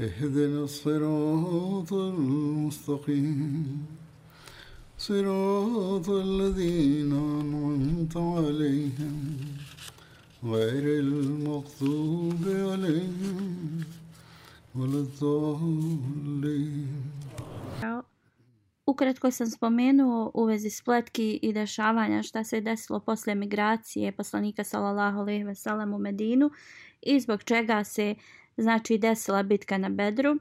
اهدنا الصراط المستقيم صراط الذين أنعمت عليهم غير المغضوب عليهم ولا الضالين Ukratko sam spomenuo u vezi spletki i dešavanja šta se desilo posle migracije poslanika sallallahu alejhi ve sellem u Medinu i zbog čega se znači desila bitka na Bedru.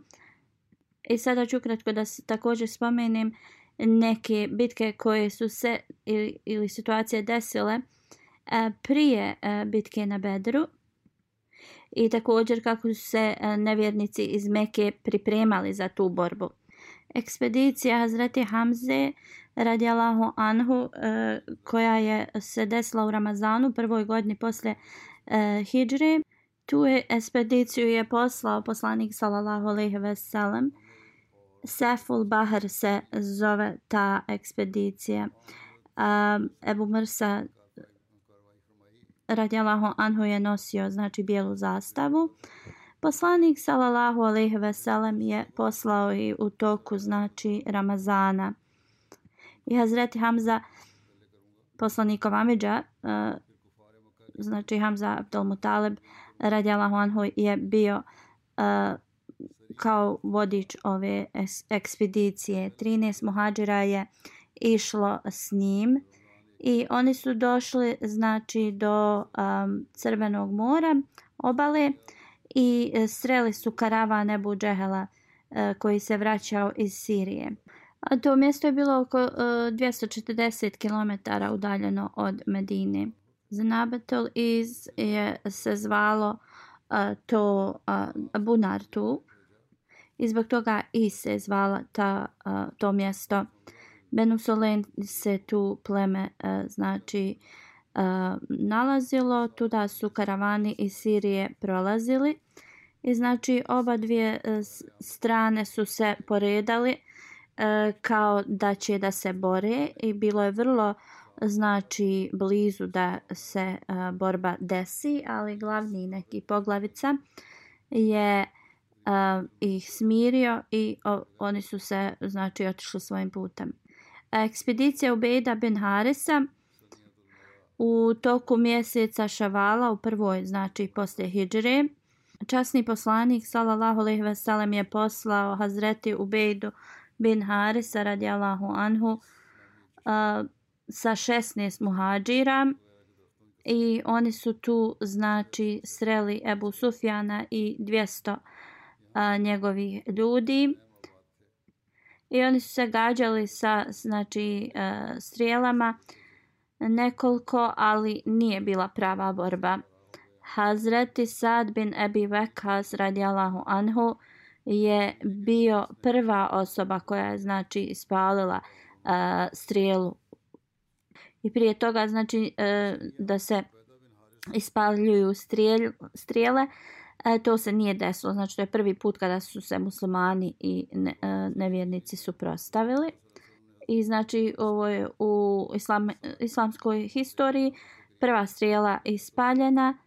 I sada ću kratko da se također spomenem neke bitke koje su se ili, ili situacije desile e, prije e, bitke na Bedru i također kako su se e, nevjernici iz Meke pripremali za tu borbu ekspedicija Hazreti Hamze radijalahu anhu e, koja je se desila u Ramazanu prvoj godini posle e, Hidžre Tu ekspediciju je poslao poslanik sallallahu alejhi ve sellem. Seful Bahar se zove ta ekspedicija. Um, Ebu Mrsa radijalahu anhu je nosio znači bijelu zastavu. Poslanik sallallahu alejhi ve sellem je poslao i u toku znači Ramazana. I Hazreti Hamza poslanikov Amidža, uh, znači Hamza Abdul Mutalib radijallahu anhu je bio uh, kao vodič ove ekspedicije. 13 muhađira je išlo s njim i oni su došli znači do um, Crvenog mora, obale i sreli su karavan Ebu Džehela uh, koji se vraćao iz Sirije. A to mjesto je bilo oko 240 km udaljeno od Medine. Zanabetel iz je se zvalo to Bunar tu. I zbog toga i se zvala ta, to mjesto. Benusolen se tu pleme znači nalazilo. Tuda su karavani iz Sirije prolazili. I znači oba dvije uh, strane su se poredali uh, kao da će da se bore i bilo je vrlo znači blizu da se e, borba desi, ali glavni neki poglavica je e, ih smirio i oni su se znači otišli svojim putem. Ekspedicija Ubejda bin Harisa u toku mjeseca Šavala u prvoj, znači poslije Hidžre. Časni poslanik sallallahu alejhi ve sellem je poslao Hazreti Ubejdu bin Harisa radijallahu anhu uh, sa 16 muhadžira i oni su tu znači sreli Ebu Sufjana i 200 a, njegovih ljudi i oni su se gađali sa znači a, strijelama nekoliko, ali nije bila prava borba. Hazreti Sad bin Ebi Vekas radijalahu anhu je bio prva osoba koja je znači ispalila a, strijelu. I prije toga znači e, da se ispaljuju strijel, strijele, e, to se nije desilo. Znači to je prvi put kada su se muslimani i ne, e, nevjernici suprostavili i znači ovo je u islam, islamskoj historiji prva strijela ispaljena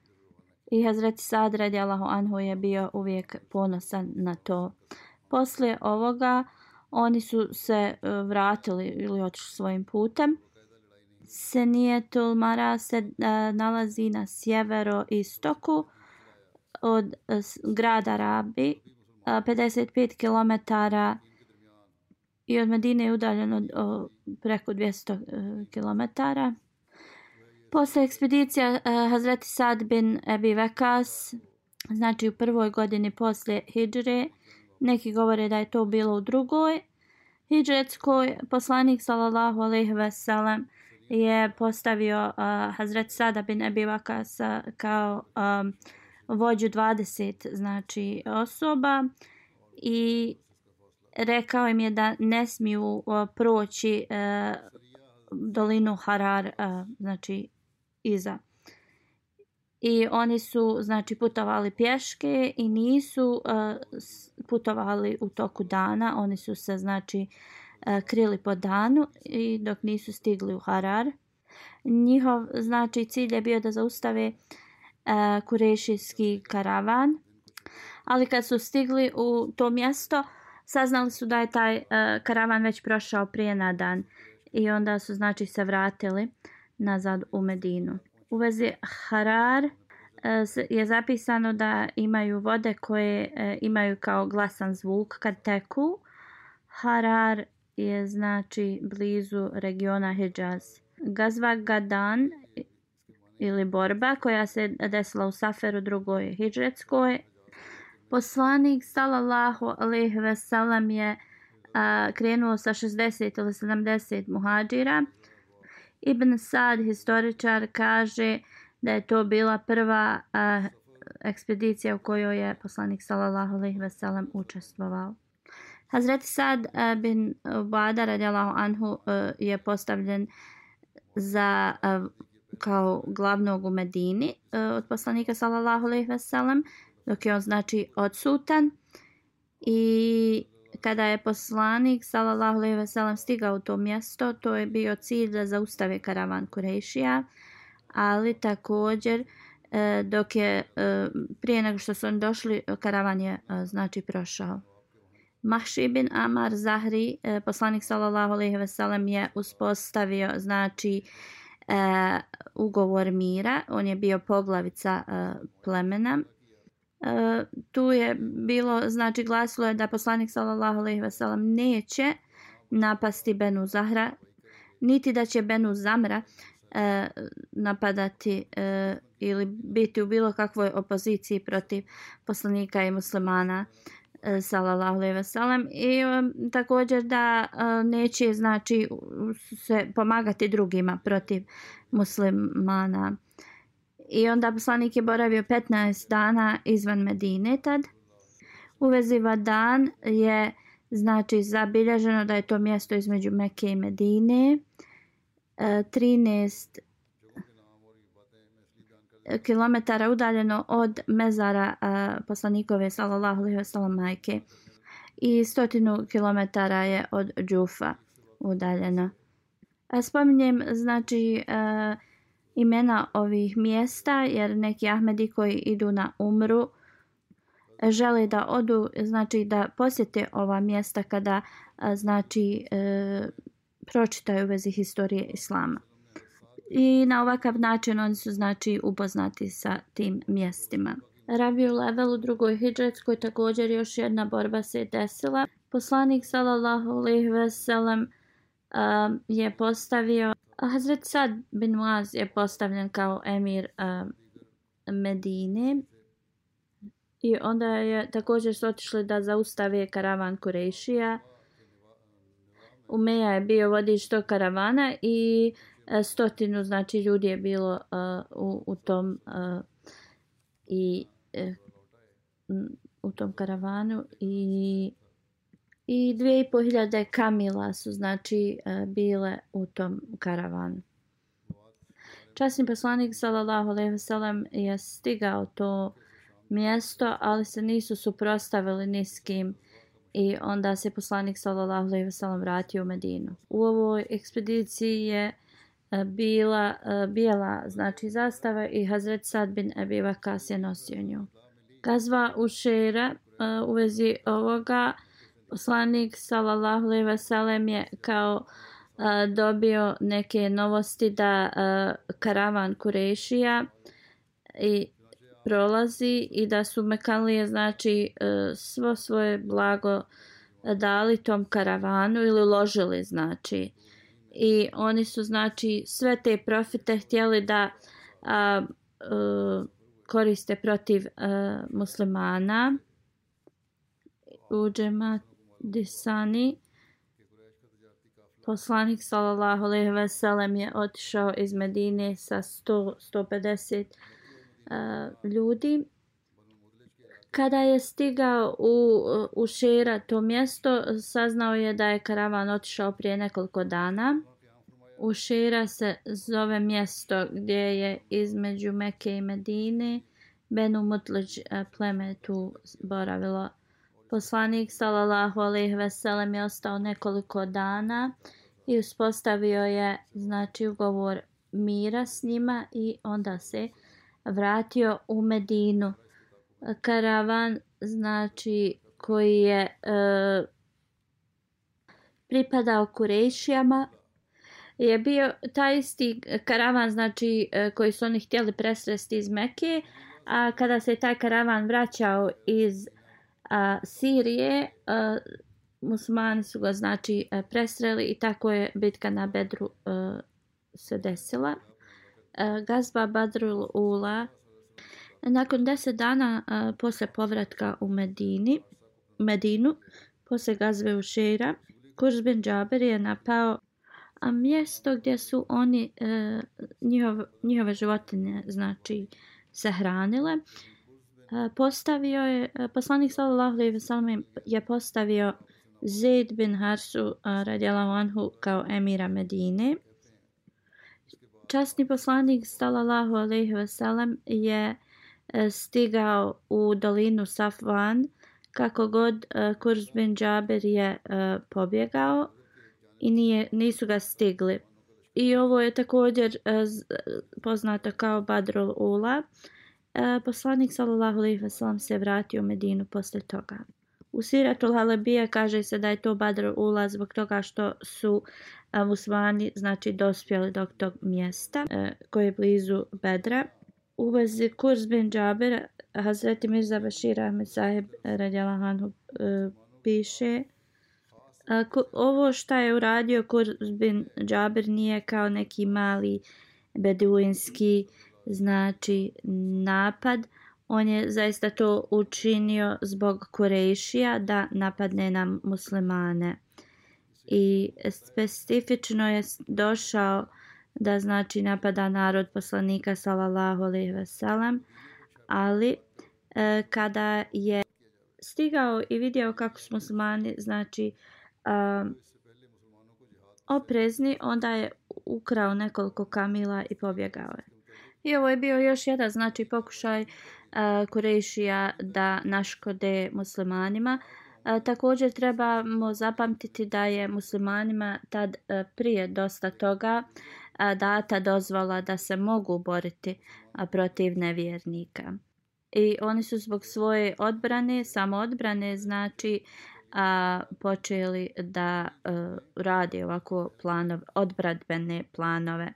i Hazreti Sad radijalahu anhu je bio uvijek ponosan na to. Poslije ovoga oni su se e, vratili ili otišli svojim putem. Senijetul Mara se uh, nalazi na sjevero istoku od uh, grada Rabi a, 55 km i od Medine je udaljeno o, preko 200 uh, km. Posle ekspedicija uh, e, Hazreti Sad bin Ebi Vekas, znači u prvoj godini posle Hidžre, neki govore da je to bilo u drugoj, Hidžretskoj poslanik sallallahu alejhi ve sellem je postavio uh, Hazret Sada bin Ebi Vakas kao um, vođu 20 znači osoba i rekao im je da ne smiju uh, proći uh, dolinu Harar uh, znači iza. I oni su znači putovali pješke i nisu uh, putovali u toku dana. Oni su se znači uh, E, krili po danu i dok nisu stigli u Harar njihov znači cilj je bio da zaustave e, kurešijski karavan ali kad su stigli u to mjesto saznali su da je taj e, karavan već prošao prije na dan i onda su znači se vratili nazad u Medinu U vezi Harar je zapisano da imaju vode koje imaju kao glasan zvuk kad teku. Harar je znači blizu regiona Hijaz. Gazva Gadan ili borba koja se desila u Saferu drugoj hijretskoj. Poslanik sallallahu alejhi ve sellem je a, krenuo sa 60 ili 70 muhadžira. Ibn Sad, historičar, kaže da je to bila prva a, ekspedicija u kojoj je poslanik sallallahu alejhi ve sellem učestvovao. Hazreti Sad eh, bin Ubada radijalahu anhu eh, je postavljen za eh, kao glavnog u Medini od poslanika sallallahu alejhi ve sellem dok je on znači odsutan i kada je poslanik sallallahu alejhi ve sellem stigao u to mjesto, to je bio cilj da zaustave karavan Kurešija, ali također dok je prije nego što su oni došli, karavan je znači prošao. Mahši bin Amar Zahri, e, poslanik sallallahu alejhi ve sellem je uspostavio znači e, ugovor mira, on je bio poglavica e, plemena. E, tu je bilo, znači glasilo je da poslanik sallallahu alejhi ve sellem neće napasti Benu Zahra, niti da će Benu Zamra e, napadati e, ili biti u bilo kakvoj opoziciji protiv poslanika i muslimana. e, E, sallallahu alejhi ve sellem i e, također da e, neće znači se pomagati drugima protiv muslimana. I onda poslanik je boravio 15 dana izvan Medine tad. U vezi Vadan je znači zabilježeno da je to mjesto između Mekke i Medine. E, 13 kilometara udaljeno od mezara poslanikove sallallahu alejhi ve sellem majke i stotinu kilometara je od Džufa udaljeno. Spominjem znači a, imena ovih mjesta jer neki Ahmedi koji idu na umru žele da odu, znači da posjete ova mjesta kada znači e, pročitaju vezi historije Islama. I na ovakav način oni su znači upoznati sa tim mjestima. Rabiju level u drugoj hijđetskoj također još jedna borba se desila. Poslanik sallallahu alaihi ve sellem um, je postavio Hazret Sad bin Muaz je postavljen kao emir uh, Medine i onda je također su otišli da zaustave karavan Kurešija. Umeja je bio vodič tog karavana i uh, E, stotinu znači ljudi je bilo uh, u, u tom uh, i uh, u tom karavanu i i dvije i po hiljade kamila su znači bile u tom karavanu. Časni poslanik sallallahu alejhi ve sellem je stigao to mjesto, ali se nisu suprostavili ni s kim i onda se poslanik sallallahu alejhi ve sellem vratio u Medinu. U ovoj ekspediciji je E, bila e, bijela znači zastava i Hazret Sad bin Ebi Vakas je nosio nju. Gazva u Šera e, u vezi ovoga poslanik sallallahu alejhi ve sellem je kao a, dobio neke novosti da a, karavan Kurešija i prolazi i da su Mekalije znači a, svo svoje blago dali tom karavanu ili uložili znači i oni su znači sve te profite htjeli da a, a, koriste protiv a, muslimana u džema disani poslanik sallallahu alejhi ve sellem je otišao iz Medine sa 100 150 a, ljudi kada je stigao u u Šira to mjesto saznao je da je karavan otišao prije nekoliko dana u Šira se zove mjesto gdje je između Mekke i Medine Benu Mutlić e, pleme tu boravilo Poslanik sallallahu alejhi ve sellem je ostao nekoliko dana i uspostavio je znači ugovor mira s njima i onda se vratio u Medinu. Karavan znači koji je e, pripadao Kurešijama je bio taj isti karavan znači e, koji su oni htjeli presresti iz Mekke a kada se taj karavan vraćao iz a, Sirije, a, muslimani su ga znači e, presreli i tako je bitka na Bedru a, se desila. A, Gazba Badrul Ula nakon deset dana a, posle povratka u Medini, Medinu, posle Gazve u Šeira, Kurz bin Džaber je napao a mjesto gdje su oni e, njihov, njihove životinje znači se hranile e, postavio je e, poslanik sallallahu alejhi ve sellem je postavio Zaid bin Harsu radijallahu anhu kao emira Medine. Časni poslanik sallallahu alejhi ve sellem je e, E, stigao u dolinu Safvan kako god e, Kurz bin Džaber je e, pobjegao i nije, nisu ga stigli. I ovo je također poznato kao Badrul Ula. Poslanik sallallahu alejhi ve sellem se vratio u Medinu posle toga. U Siratul Halabija kaže se da je to Badr ulaz zbog toga što su musmani znači dospjeli do tog mjesta koje je blizu Bedra. U vezi Kurs bin Džaber, Hazreti Mirza Bashir Ahmed Saheb Radjalahanu e, piše ovo što je uradio Kurs bin Džaber nije kao neki mali beduinski znači napad. On je zaista to učinio zbog Kurešija da napadne na muslimane. I specifično je došao da znači napada narod poslanika sallallahu alejhi ve sellem, ali e, kada je stigao i vidio kako su muslimani znači e, oprezni, onda je ukrao nekoliko kamila i pobjegao je. I ovo je bio još jedan znači pokušaj e, Kurešija da naškode muslimanima. E, također trebamo zapamtiti da je muslimanima tad e, prije dosta toga e, data dozvola da se mogu boriti protiv nevjernika. I oni su zbog svoje odbrane, samo odbrane, znači a, počeli da e, a, radi ovako planov, odbradbene planove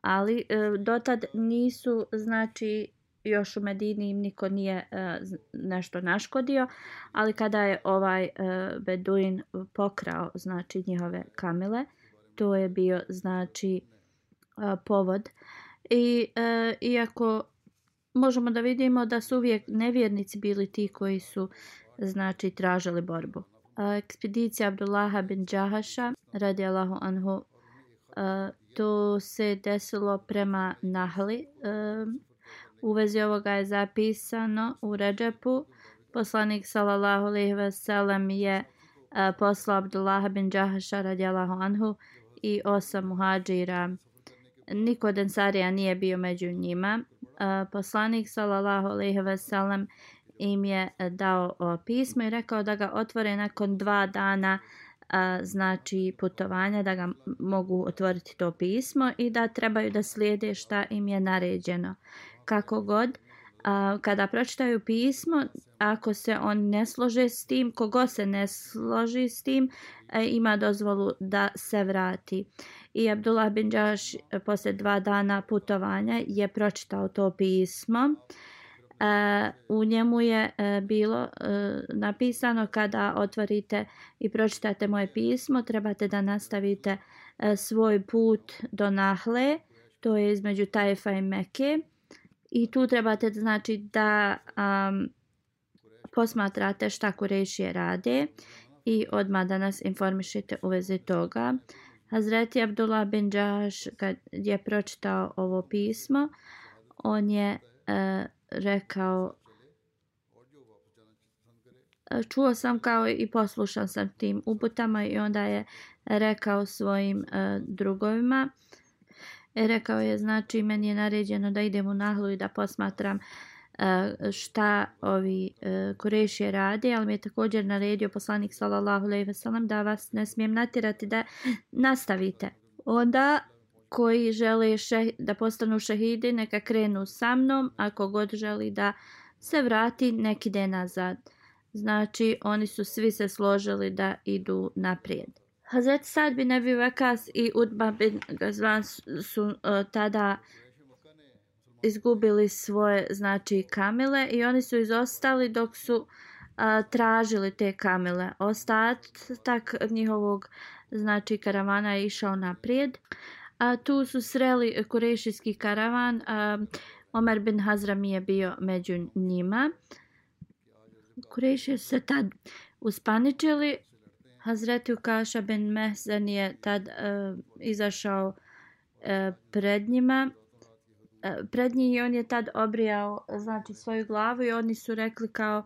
ali a, dotad nisu znači još u Medini im niko nije e, nešto naškodio, ali kada je ovaj e, Beduin pokrao znači njihove kamile, to je bio znači a, povod. I e, iako možemo da vidimo da su uvijek nevjernici bili ti koji su znači tražili borbu. E, ekspedicija Abdullaha bin Džahaša radijallahu anhu e, to se desilo prema Nahli. E, u vezi ovoga je zapisano u Ređepu. Poslanik sallallahu alejhi ve sellem je e, poslao Abdullah bin Jahaša radijallahu anhu i osam muhadžira. Niko od Ensarija nije bio među njima. E, poslanik sallallahu alejhi ve sellem im je e, dao pismo i rekao da ga otvore nakon dva dana a, znači putovanja da ga mogu otvoriti to pismo i da trebaju da slijede šta im je naređeno. Kako god, a, kada pročitaju pismo, ako se on ne slože s tim, kogo se ne složi s tim, a, ima dozvolu da se vrati. I Abdullah bin Đaš e, posle dva dana putovanja je pročitao to pismo E, u njemu je e, bilo e, napisano kada otvorite i pročitate moje pismo, trebate da nastavite e, svoj put do Nahle, to je između Tajfa i Mekke. I tu trebate znači da um, posmatrate šta Kurešije rade i odmah da nas informišete u vezi toga. Hazreti Abdullah bin Đaš kad je pročitao ovo pismo, on je e, rekao čuo sam kao i poslušao sam tim uputama i onda je rekao svojim e, drugovima. E, rekao je znači meni je naređeno da idem u Nahlu i da posmatram šta ovi uh, kurešije rade ali mi je također naredio poslanik sallallahu alejhi ve sellem da vas ne smijem natjerati da nastavite onda koji žele še, da postanu šehidi, neka krenu sa mnom, ako god želi da se vrati, neki ide nazad. Znači, oni su svi se složili da idu naprijed. Hazret Sad bin Abi Vakas i Udba bin Gazvan su, su uh, tada izgubili svoje znači kamile i oni su izostali dok su a, tražili te kamile. Ostatak njihovog znači karavana je išao naprijed. A tu su sreli kurešijski karavan. A, Omer bin Hazram je bio među njima. Kureši se tad uspaničili. Hazreti Ukaša bin Mehzen je tad uh, izašao uh, pred njima prednji pred njih i on je tad obrijao znači, svoju glavu i oni su rekli kao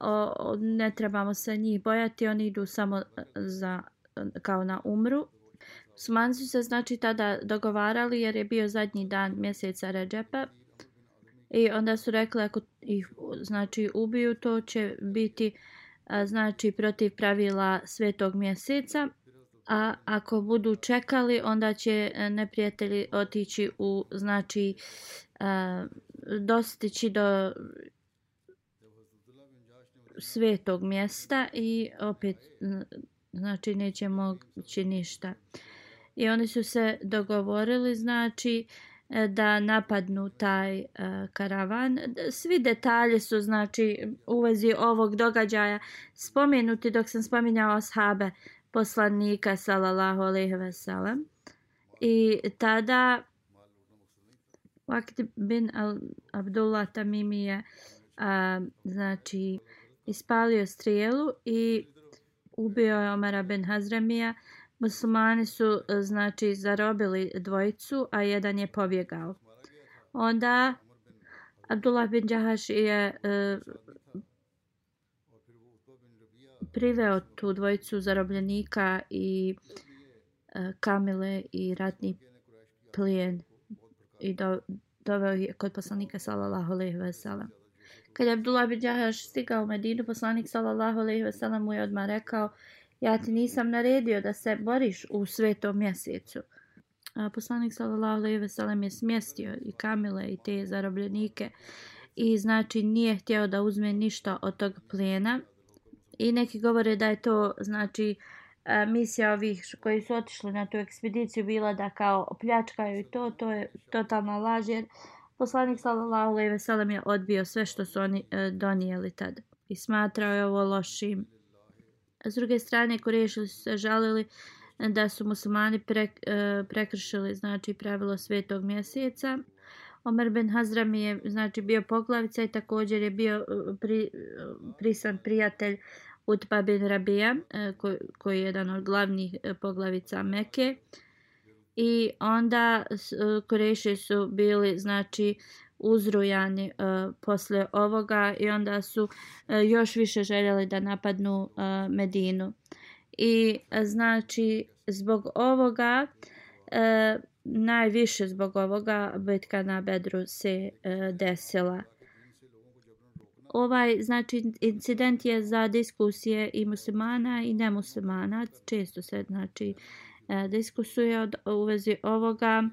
o, o, ne trebamo se njih bojati, oni idu samo e, za, kao na umru. Muslimani su se znači tada dogovarali jer je bio zadnji dan mjeseca Ređepa i onda su rekli ako ih znači ubiju to će biti e, znači protiv pravila svetog mjeseca a ako budu čekali onda će e, neprijatelji otići u znači e, dostići do svetog mjesta i opet znači neće moći ništa i oni su se dogovorili znači e, da napadnu taj uh, karavan. Svi detalje su znači u vezi ovog događaja spomenuti dok sam spominjao ashabe poslanika sallallahu alejhi ve sellem. I tada Waqt bin Al Abdullah Tamimi je a, znači ispalio strijelu i ubio je Omara bin Hazremija muslimani su znači zarobili dvojicu, a jedan je pobjegao. Onda Abdullah bin Jahaš je e, priveo tu dvojicu zarobljenika i e, kamile i ratni plijen i do, doveo je kod poslanika sallallahu alejhi ve sellem. Kad je Abdullah bin Jahaš stigao u Medinu, poslanik sallallahu alejhi ve sellem mu je odmah rekao: ja ti nisam naredio da se boriš u svetom mjesecu. A poslanik sallallahu alejhi ve sellem je smjestio i Kamile i te zarobljenike i znači nije htio da uzme ništa od tog plijena. I neki govore da je to znači e, misija ovih koji su otišli na tu ekspediciju bila da kao pljačkaju i to, to je totalna laž jer poslanik sallallahu alejhi ve sellem je odbio sve što su oni e, donijeli tad i smatrao je ovo lošim S druge strane, Kureši su se žalili da su muslimani pre, e, prekršili znači, pravilo svetog mjeseca. Omer ben Hazram je znači, bio poglavica i također je bio e, pri, e, prisan prijatelj Utba bin Rabija, e, koji, koji je jedan od glavnih e, poglavica Meke. I onda e, Kureši su bili znači uzrujani uh, posle ovoga i onda su uh, još više željeli da napadnu uh, Medinu. I uh, znači zbog ovoga uh, najviše zbog ovoga bitka na Bedru se uh, desila. Ovaj znači incident je za diskusije i muslimana i nemuslimana, često se znači e, diskusuje od, u vezi ovoga.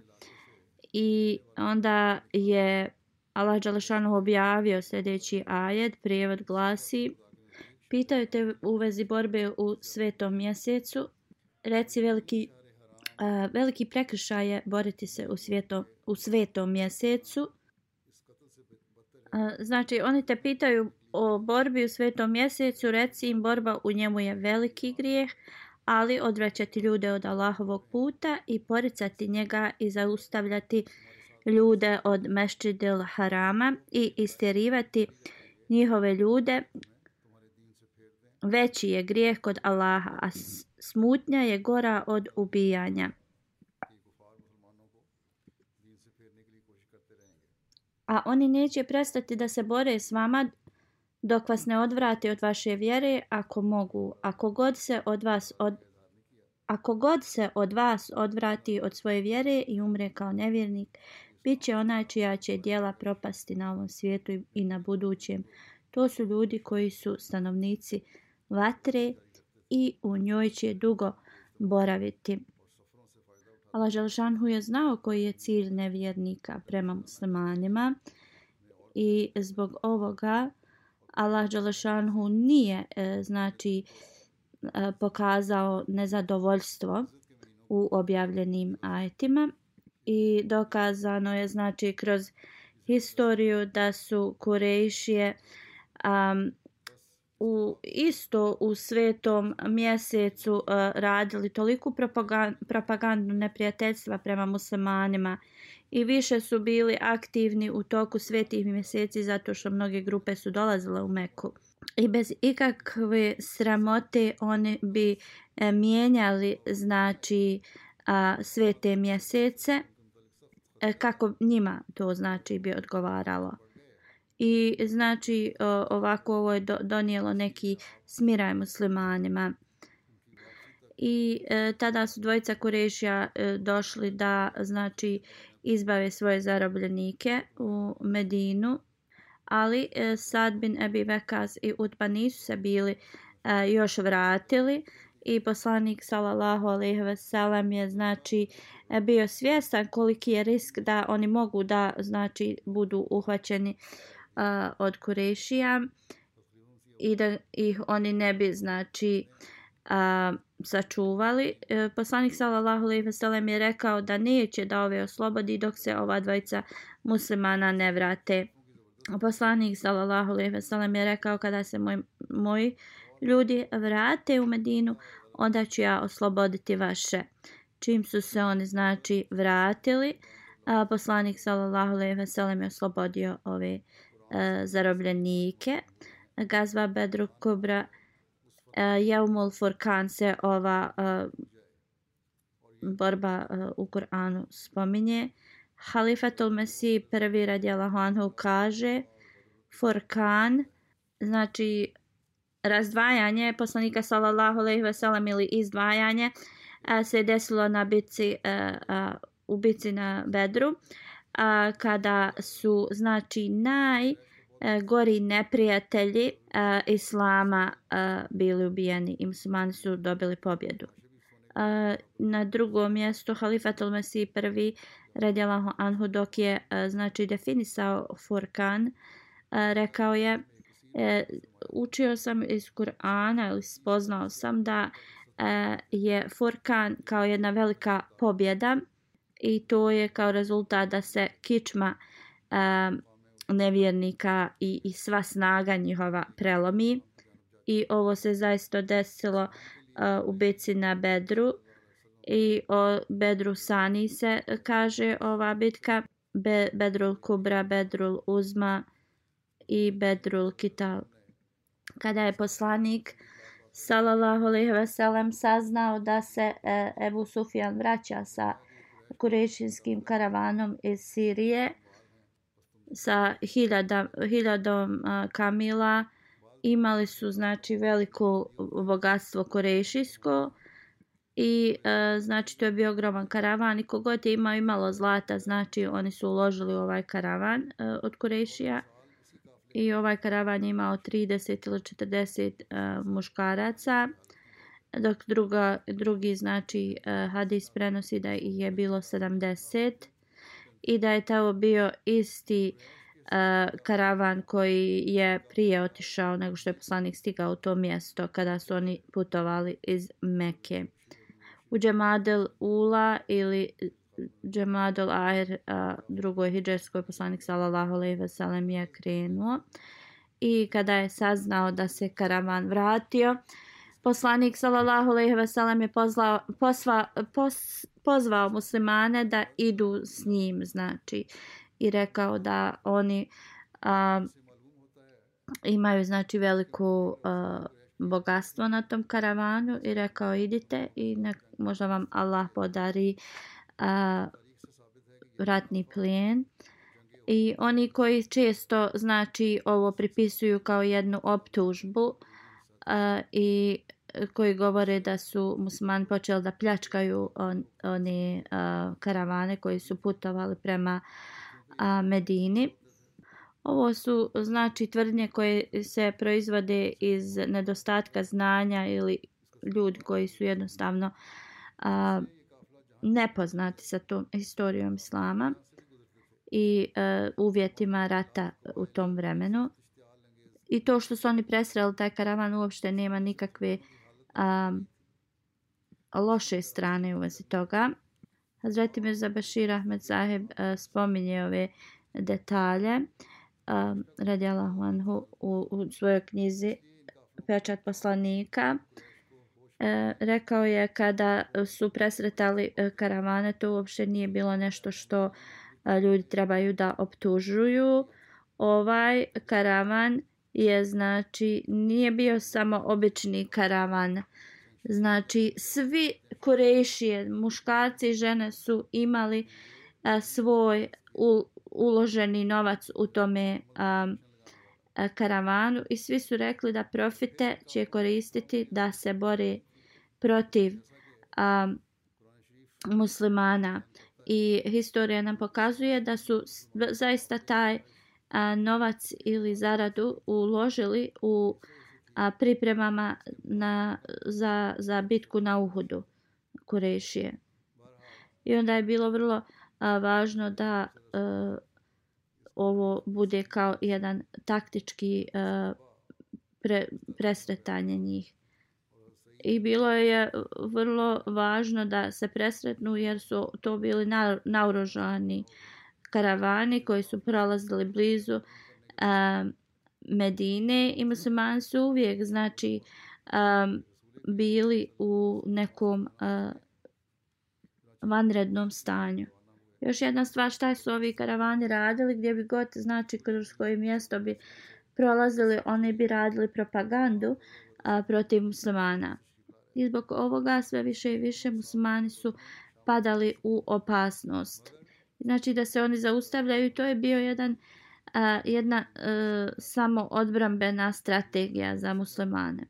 I onda je Allah Đalešanu objavio sljedeći ajed, prijevod glasi Pitaju te u vezi borbe u svetom mjesecu, reci veliki, uh, veliki prekršaj je boriti se u, svijetom, u svetom mjesecu, Znači, oni te pitaju o borbi u svetom mjesecu, reci im borba u njemu je veliki grijeh, ali odvraćati ljude od Allahovog puta i poricati njega i zaustavljati ljude od mešćidil harama i istjerivati njihove ljude veći je grijeh kod Allaha, a smutnja je gora od ubijanja. A oni neće prestati da se bore s vama dok vas ne odvrate od vaše vjere ako mogu. Ako god se od vas od Ako god se od vas odvrati od svoje vjere i umre kao nevjernik, bit će onaj čija će dijela propasti na ovom svijetu i na budućem. To su ljudi koji su stanovnici vatre i u njoj će dugo boraviti. Allah Želšanhu je znao koji je cilj nevjernika prema muslimanima i zbog ovoga Allah Želšanhu nije e, znači e, pokazao nezadovoljstvo u objavljenim ajetima i dokazano je znači kroz historiju da su Kurejšije um, u isto u svetom mjesecu uh, radili toliku propagandu, propagandu neprijateljstva prema muslimanima i više su bili aktivni u toku svetih mjeseci zato što mnoge grupe su dolazile u Meku. I bez ikakve sramote oni bi e, mijenjali znači a, svete mjesece e, kako njima to znači bi odgovaralo i znači ovako ovo je donijelo neki smiraj muslimanima. I e, tada su dvojica kurešija e, došli da znači izbave svoje zarobljenike u Medinu ali e, Sad bin Ebi Vekas i Utba nisu se bili e, još vratili i poslanik sallallahu alejhi ve sellem je znači e, bio svjestan koliki je risk da oni mogu da znači budu uhvaćeni uh, od Kurešija i da ih oni ne bi znači a, sačuvali. E, poslanik sallallahu alejhi ve sellem je rekao da neće da ove oslobodi dok se ova dvojica muslimana ne vrate. Poslanik sallallahu alejhi ve sellem je rekao kada se moj, moji ljudi vrate u Medinu, onda ću ja osloboditi vaše. Čim su se oni znači vratili, a poslanik sallallahu alejhi ve sellem je oslobodio ove e, zarobljenike. Gazva Bedru Kubra e, Jeumul Furkan se ova e, borba e, u Kur'anu spominje. Halifatul Mesih prvi radijalahu anhu kaže Furkan znači razdvajanje poslanika sallallahu alejhi ve sellem ili izdvajanje a, se desilo na bici a, e, a, e, u bici na Bedru a, kada su znači naj e, gori neprijatelji e, islama e, bili ubijeni i muslimani su dobili pobjedu. E, na drugom mjestu halifatul Mesih prvi radijalahu anhu dok je e, znači definisao Furkan e, rekao je e, učio sam iz Kur'ana ili spoznao sam da e, je Furkan kao jedna velika pobjeda i to je kao rezultat da se kičma um, nevjernika i, i sva snaga njihova prelomi. I ovo se zaista desilo uh, u bici na Bedru. I o Bedru Sani se kaže ova bitka. Be, Bedrul Kubra, Bedrul Uzma i Bedrul Kital. Kada je poslanik sallallahu alejhi ve sellem saznao da se e, Ebu Sufjan vraća sa kurešinskim karavanom iz Sirije sa hiljada, hiljadom a, kamila. Imali su znači veliko bogatstvo korešijsko i e, znači to je bio ogroman karavan i kogod je imao imalo zlata znači oni su uložili u ovaj karavan e, od Korešija i ovaj karavan je imao 30 ili 40 uh, muškaraca dok druga, drugi znači uh, hadis prenosi da ih je bilo 70 i da je tamo bio isti uh, karavan koji je prije otišao nego što je poslanik stigao u to mjesto kada su oni putovali iz Mekke. U Džemadel Ula ili Džemadel Air, a, drugoj hijđerskoj poslanik sallallahu alejhi ve sellem je krenuo. I kada je saznao da se karavan vratio, poslanik sallallahu alejhi ve sellem je pozvao, posva, pos, pozvao muslimane da idu s njim, znači, i rekao da oni a, imaju znači veliku a, bogatstvo na tom karavanu i rekao idite i nek, možda vam Allah podari a, ratni plijen. I oni koji često znači ovo pripisuju kao jednu optužbu a, i koji govore da su musmani počeli da pljačkaju on, one a, karavane koji su putovali prema a, Medini. Ovo su znači tvrdnje koje se proizvode iz nedostatka znanja ili ljudi koji su jednostavno a, nepoznati sa tom historijom islama i a, uvjetima rata u tom vremenu. I to što su oni presreli taj karavan uopšte nema nikakve a, loše strane u vezi toga. Hazreti Mirza Bashir Ahmed Zaheb uh, spominje ove detalje um, radijalahu anhu u, u svojoj knjizi Pečat poslanika. E, rekao je kada su presretali e, karavane, to uopšte nije bilo nešto što e, ljudi trebaju da optužuju. Ovaj karavan je znači nije bio samo obični karavan. Znači svi kurešije, muškarci i žene su imali a, svoj u, uloženi novac u tome um, karavanu i svi su rekli da profite će koristiti da se bore protiv a, muslimana i historija nam pokazuje da su zaista taj a, novac ili zaradu uložili u a, pripremama na, za, za bitku na Uhudu Kurešije. I onda je bilo vrlo a, važno da a, ovo bude kao jedan taktički a, pre, presretanje njih. I bilo je vrlo važno da se presretnu jer su to bili na, naoružani karavani koji su prolazili blizu uh, Medine i muslimani su uvijek znači um, bili u nekom uh, vanrednom stanju. Još jedna stvar šta su ovi karavani radili gdje bi god znači kroz koje mjesto bi prolazili oni bi radili propagandu a, protiv muslimana. I zbog ovoga sve više i više muslimani su padali u opasnost. Znači da se oni zaustavljaju to je bio jedan a, jedna e, a, samo odbrambena strategija za muslimane.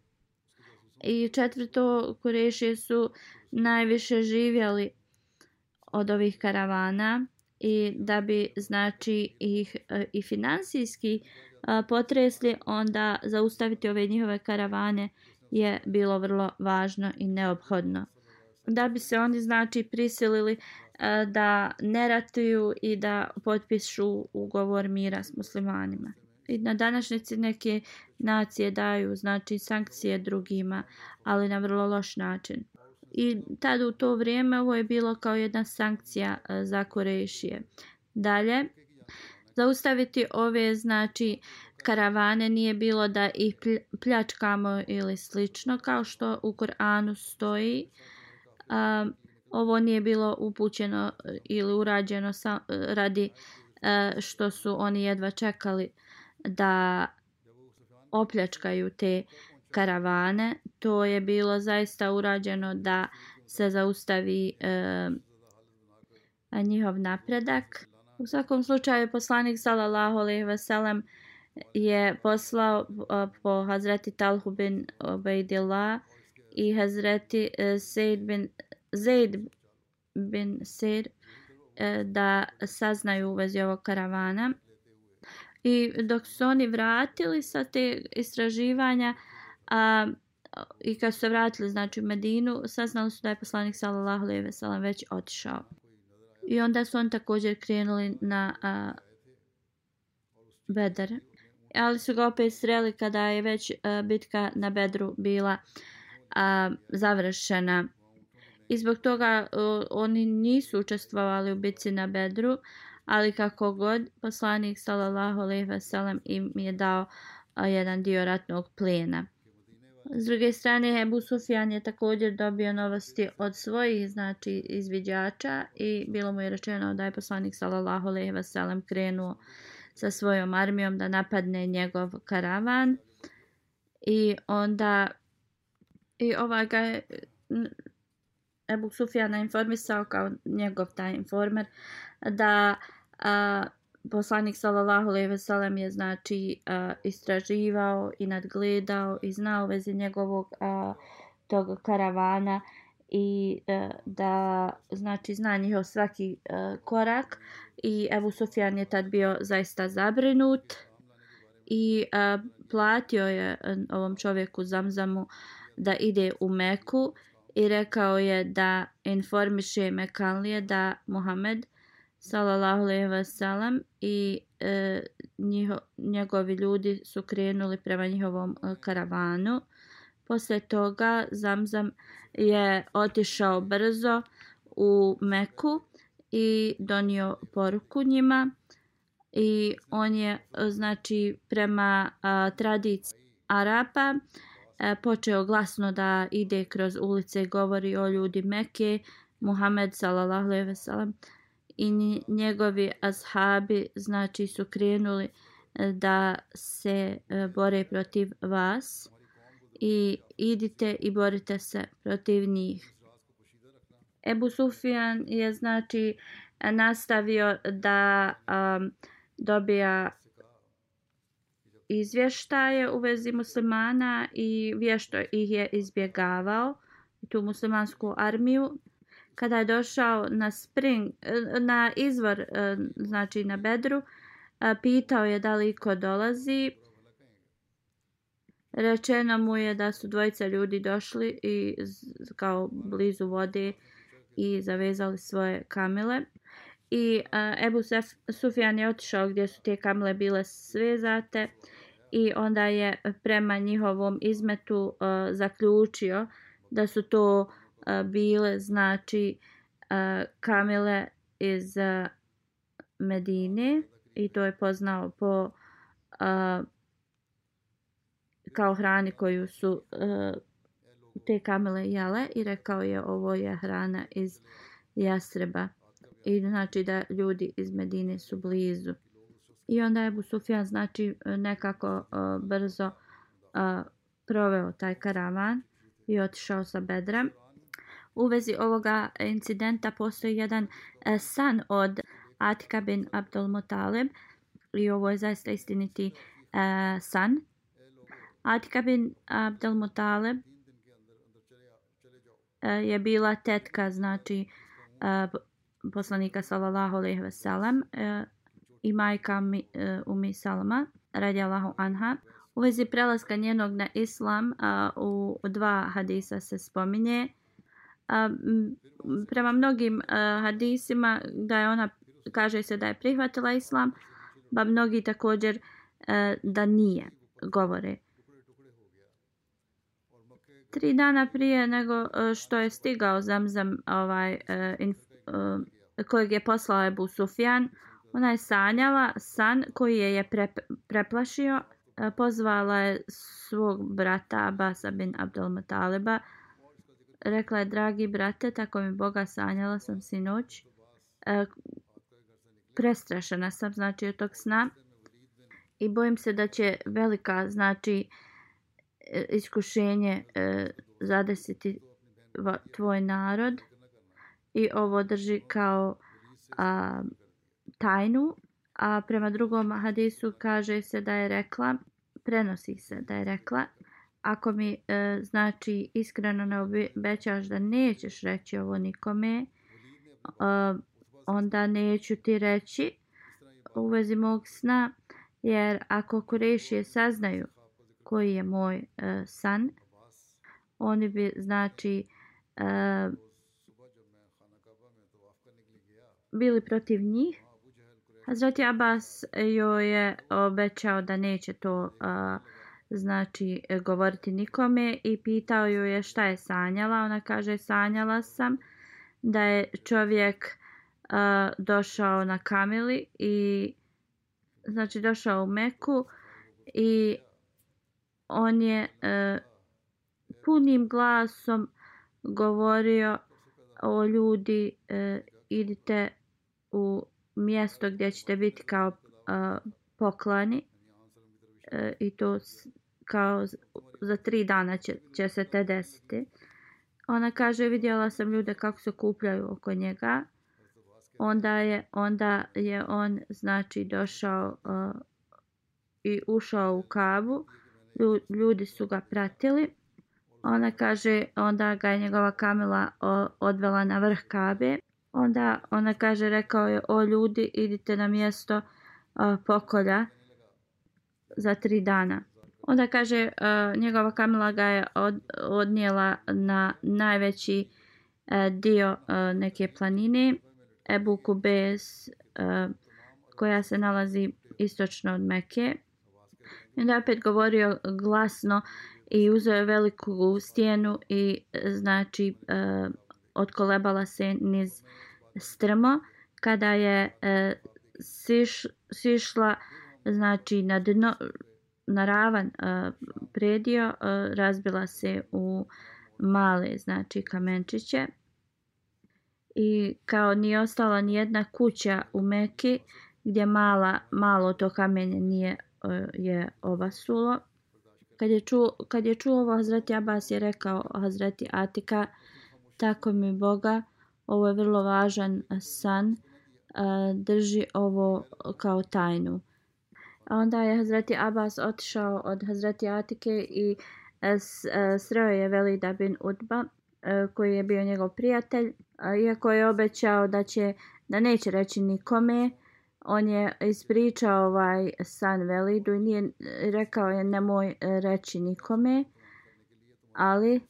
I četvrto Kurešije su najviše živjeli od ovih karavana i da bi znači ih e, i finansijski potresli onda zaustaviti ove njihove karavane je bilo vrlo važno i neophodno da bi se oni znači prisilili E, da ne ratuju i da potpišu ugovor mira s muslimanima i na današnjici neke nacije daju znači sankcije drugima ali na vrlo loš način i tada u to vrijeme ovo je bilo kao jedna sankcija e, za Korešije. Dalje, zaustaviti ove znači karavane nije bilo da ih pljačkamo ili slično kao što u Koranu stoji. Um, ovo nije bilo upućeno eh, ili urađeno sa, eh, radi eh, što su oni jedva čekali da opljačkaju te karavane. To je bilo zaista urađeno da se zaustavi e, njihov napredak. U svakom slučaju poslanik sallallahu alejhi ve sellem je poslao po Hazreti Talhu bin Ubaydillah i Hazreti Said bin Zaid bin Sir e, da saznaju u vezi ovog karavana. I dok su oni vratili sa te istraživanja, A, I kad su se vratili znači, u Medinu, saznali su da je poslanik sallallahu alejhi ve sellem već otišao. I onda su oni također krenuli na a, Bedar. Ali su ga opet sreli kada je već a, bitka na Bedru bila a, završena. I zbog toga uh, oni nisu učestvovali u bici na Bedru, ali kako god poslanik sallallahu alejhi ve sellem im je dao uh, jedan dio ratnog plena. S druge strane, Ebu Sufjan je također dobio novosti od svojih znači izviđača i bilo mu je rečeno da je poslanik sallallahu alejhi ve sellem krenuo sa svojom armijom da napadne njegov karavan i onda i ovaj ga je Ebu Sufjana informisao kao njegov taj informer da a, poslanik sallallahu alejhi ve sellem je znači a, istraživao i nadgledao i znao vezi njegovog a, tog karavana i a, e, da znači zna njihov svaki a, e, korak i Ebu Sufjan je tad bio zaista zabrinut i a, platio je e, ovom čovjeku Zamzamu da ide u Meku i rekao je da informiše Mekanlije da Muhammed sallallahu alejhi ve sellem i e, njiho, njegovi ljudi su krenuli prema njihovom e, karavanu. Posle toga Zamzam je otišao brzo u Meku i donio poruku njima i on je e, znači prema a, tradiciji Arapa E, počeo glasno da ide kroz ulice i govori o ljudi Mekke Muhammed sallallahu alejhi ve sellem i njegovi ashabi znači su krenuli e, da se e, bore protiv vas i idite i borite se protiv njih. Ebu Sufjan je znači nastavio da um, dobija izvještaje u vezi muslimana i vješto ih je izbjegavao tu muslimansku armiju. Kada je došao na spring eh, na izvor eh, znači na bedru eh, pitao je da li ko dolazi. Rečeno mu je da su dvojica ljudi došli i kao blizu vode i zavezali svoje kamile. I Ebu Sufjan je otišao gdje su te kamile bile svezate i onda je prema njihovom izmetu uh, zaključio da su to uh, bile znači uh, kamile iz uh, Medine i to je poznao po uh, kao hrani koju su te kamile jele i rekao je ovo je hrana iz Jasreba i znači da ljudi iz Medine su blizu. I onda je Busufjan znači e, nekako uh, brzo uh, proveo taj karavan i otišao sa Bedrem u vezi ovoga incidenta postoji jedan uh, san od Atika bin Abdul Mutalib i ovo je zaista istiniti uh, san. Atika bin Abdul Mutalib uh, je bila tetka znači uh, poslanika sallallahu alejhi ve sellem uh, i majka e, Umi Salama radijallahu anha. U vezi prelaska njenog na islam a, u dva hadisa se spominje a, prema mnogim a, hadisima da je ona kaže se da je prihvatila islam ba mnogi također a, da nije govore tri dana prije nego što je stigao zamzam ovaj a, inf, a, kojeg je poslao Ebu Sufjan ona je sanjala san koji je je pre, preplašio e, pozvala je svog brata Abasa bin Abdul Mutaliba rekla je, dragi brate, tako mi Boga sanjala sam sinoć. E, prestrašena sam, znači, od tog sna. I bojim se da će velika, znači, e, iskušenje e, zadesiti tvoj narod. I ovo drži kao a, tajnu. A prema drugom hadisu kaže se da je rekla, prenosi se da je rekla, ako mi e, znači iskreno ne obećaš da nećeš reći ovo nikome, e, onda neću ti reći u vezi mog sna, jer ako kurešije saznaju koji je moj e, san, oni bi znači e, bili protiv njih. Hazreti Abbas e, joj je obećao da neće to uh, znači e, govoriti nikome i pitao ju je šta je sanjala. Ona kaže sanjala sam da je čovjek uh, došao na kamili i znači došao u Meku i on je uh, punim glasom govorio o ljudi uh, idite u mjesto gdje ćete biti kao uh, poklani uh, i to kao za tri dana će, će se te desiti. Ona kaže vidjela sam ljude kako se kupljaju oko njega. Onda je, onda je on znači došao uh, i ušao u kavu. Ljudi su ga pratili. Ona kaže onda ga je njegova kamila odvela na vrh kabe. Onda ona kaže rekao je o ljudi idite na mjesto uh, pokolja za tri dana. Onda kaže uh, njegova kamila ga je od, odnijela na najveći uh, dio uh, neke planine Ebu Kubes uh, koja se nalazi istočno od Meke. I onda je opet govorio glasno i uzeo je veliku stijenu i znači uh, odkolebala se niz strmo kada je e, siš, sišla znači na dno na ravan e, predio e, razbila se u male znači kamenčiće i kao ni ostala ni jedna kuća u Meki gdje mala malo to kamenje nije e, je obasulo. kad je čuo kad je čuo ovo Hazreti Abbas je rekao Hazreti Atika tako mi Boga ovo je vrlo važan eh, san eh, drži ovo kao tajnu A onda je Hazreti Abbas otišao od Hazreti Atike i eh, sreo je Velida bin Udba koji je bio njegov prijatelj. Iako je obećao da će da neće reći nikome, on je ispričao ovaj san Velidu i nije rekao je nemoj reći nikome. Ali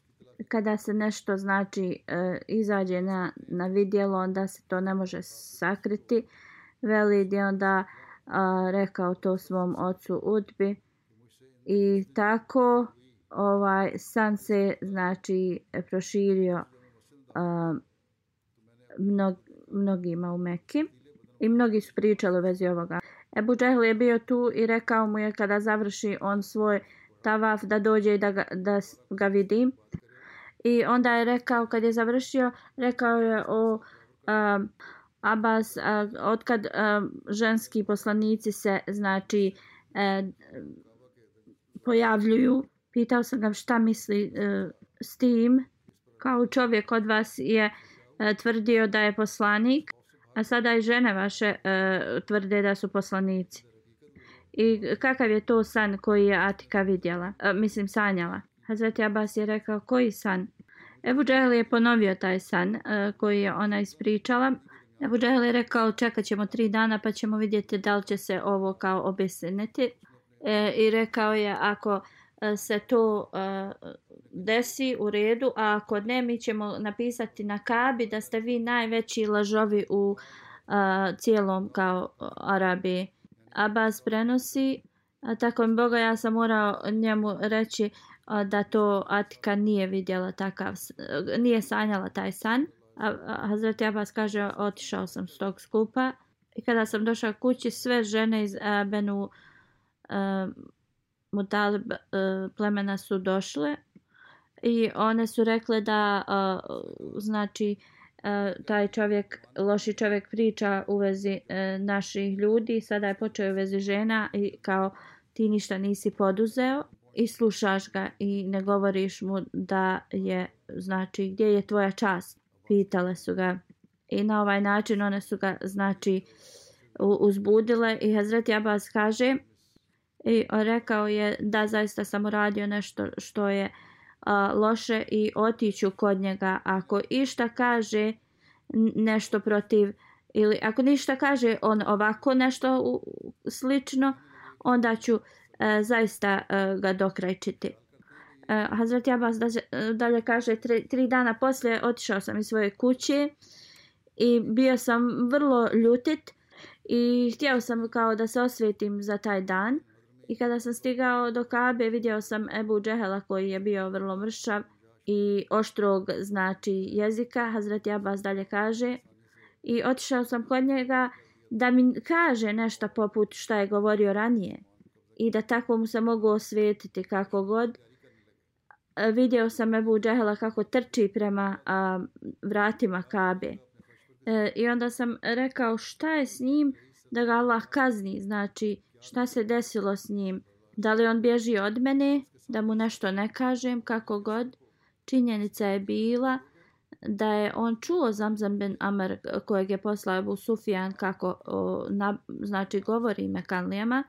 kada se nešto znači e, izađe na, na vidjelo, onda se to ne može sakriti. Velid je onda a, rekao to svom ocu Udbi i tako ovaj san se znači proširio a, mnog, mnogima u Mekki i mnogi su pričali u vezi ovoga. Ebu Džehl je bio tu i rekao mu je kada završi on svoj tavaf da dođe i da ga, da ga vidim. I onda je rekao, kad je završio, rekao je o um, Abbas, a, otkad a, ženski poslanici se znači e, pojavljuju, pitao sam ga šta misli e, s tim, kao čovjek od vas je e, tvrdio da je poslanik, a sada i žene vaše e, tvrde da su poslanici. I kakav je to san koji je Atika vidjela, e, mislim sanjala? Hazreti Abbas je rekao koji san? Ebu Džehel je ponovio taj san uh, koji je ona ispričala. Ebu Džahel je rekao čekat ćemo tri dana pa ćemo vidjeti da li će se ovo kao obesiniti. E, I rekao je ako e, se to uh, desi u redu, a ako ne mi ćemo napisati na kabi da ste vi najveći lažovi u uh, cijelom kao Arabiji. Abbas prenosi, a tako mi Boga ja sam morao njemu reći da to Atika nije vidjela takav, e, nije sanjala taj san. A Hazreti Abbas kaže, otišao sam s tog skupa. I kada sam došao kući, sve žene iz e, Benu e, Mutalib plemena su došle. I one su rekle da, znači, taj čovjek, loši čovjek priča u vezi naših ljudi. Sada je počeo u vezi žena i kao ti ništa nisi poduzeo i slušaš ga i ne govoriš mu da je, znači, gdje je tvoja čast. Pitale su ga. I na ovaj način one su ga znači uzbudile. I Hazreti Abbas kaže i rekao je da zaista sam uradio nešto što je a, loše i otiću kod njega. Ako išta kaže nešto protiv ili ako ništa kaže on ovako nešto u, slično onda ću e, zaista e, ga dokrajčiti. E, Hazreti Abbas da, e, dalje kaže, tri, tri dana poslije otišao sam iz svoje kuće i bio sam vrlo ljutit i htio sam kao da se osvetim za taj dan I kada sam stigao do Kabe, vidio sam Ebu Džehela koji je bio vrlo mršav i oštrog znači jezika. Hazreti Abbas dalje kaže. I otišao sam kod njega da mi kaže nešto poput šta je govorio ranije. I da tako mu se mogu osvetiti kako god. E, vidio sam Ebu Džehela kako trči prema a, vratima Kabe. E, I onda sam rekao šta je s njim da ga Allah kazni. Znači šta se desilo s njim. Da li on bježi od mene, da mu nešto ne kažem, kako god. Činjenica je bila da je on čuo Zamzam bin Amr kojeg je poslao Ebu Sufjan kako o, na, znači govori Mekanlijama.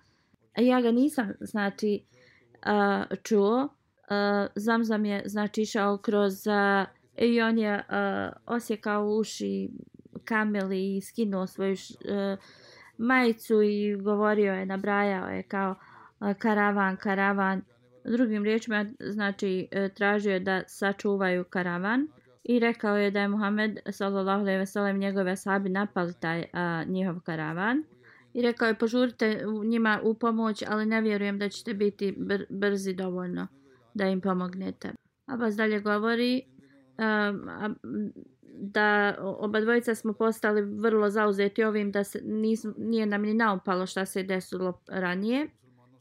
E, ja ga nisam znači a, čuo. A, Zamzam je znači išao kroz a, i on je a, osjekao uši kameli i skinuo svoju a, majicu i govorio je, nabrajao je kao karavan, karavan. Drugim riječima, znači, e, tražio je da sačuvaju karavan i rekao je da je Muhammed, sallallahu alejhi ve sellem njegove sahabi napali taj a, njihov karavan. I rekao je, požurite njima u pomoć, ali ne vjerujem da ćete biti br brzi dovoljno da im pomognete. Abbas dalje govori, um, da oba dvojica smo postali vrlo zauzeti ovim da se nis, nije nam ni naupalo šta se desilo ranije.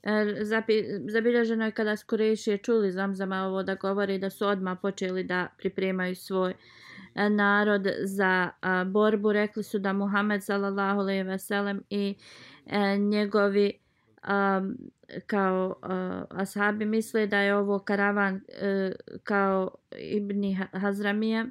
E, zapi, zabilježeno je kada Skurešije čuli zamzama ovo da govori da su odmah počeli da pripremaju svoj uh, narod za borbu. Rekli su da Muhammed sallallahu alejhi ve sellem i e, njegovi kao a, ashabi misle da je ovo karavan e, kao Ibni Hazramije.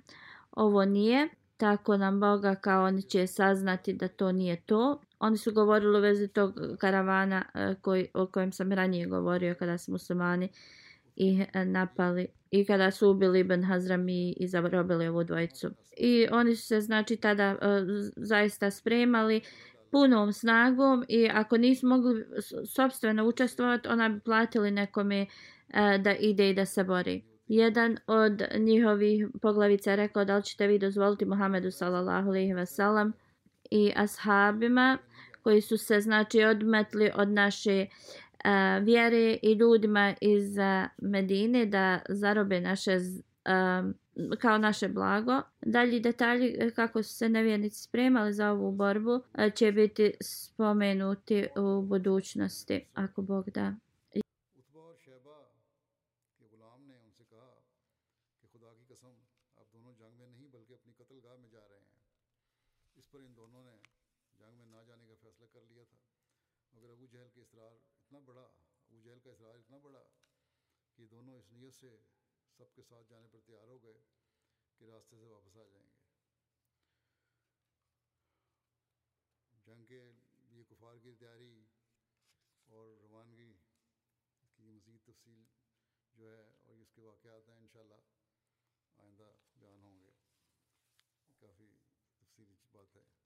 ovo nije, tako nam Boga kao oni će saznati da to nije to. Oni su govorili u vezi tog karavana e, koji, o kojem sam ranije govorio kada su muslimani uh, e, napali i kada su ubili Ibn Hazrami i zarobili ovu dvojicu. I oni su se znači tada e, zaista spremali punom snagom i ako nisu mogli sobstveno učestvovati, ona bi platili nekome e, da ide i da se bori jedan od njihovih poglavica je rekao da li ćete vi dozvoliti Muhammedu sallallahu alejhi ve sellem i ashabima koji su se znači odmetli od naše uh, vjere i ljudima iz Medine da zarobe naše kao naše blago. Dalji detalji e, kako su se nevjernici spremali za ovu borbu e, će biti spomenuti u budućnosti ako Bog da. اتنا بڑا، ابو جہل کا اصرار اتنا بڑا کہ دونوں اس نیت سے سب کے ساتھ جانے پر تیار ہو گئے کہ راستے سے واپس آ جائیں گے۔ جنگ کے لیے کفار کی تیاری اور روانگی کی مزید تفصیل جو ہے اور اس کے واقعات ہیں انشاءاللہ آئندہ بیان ہوں گے۔ کافی تفصیلی بات ہے۔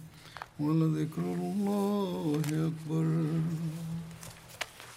ولذكر الله أكبر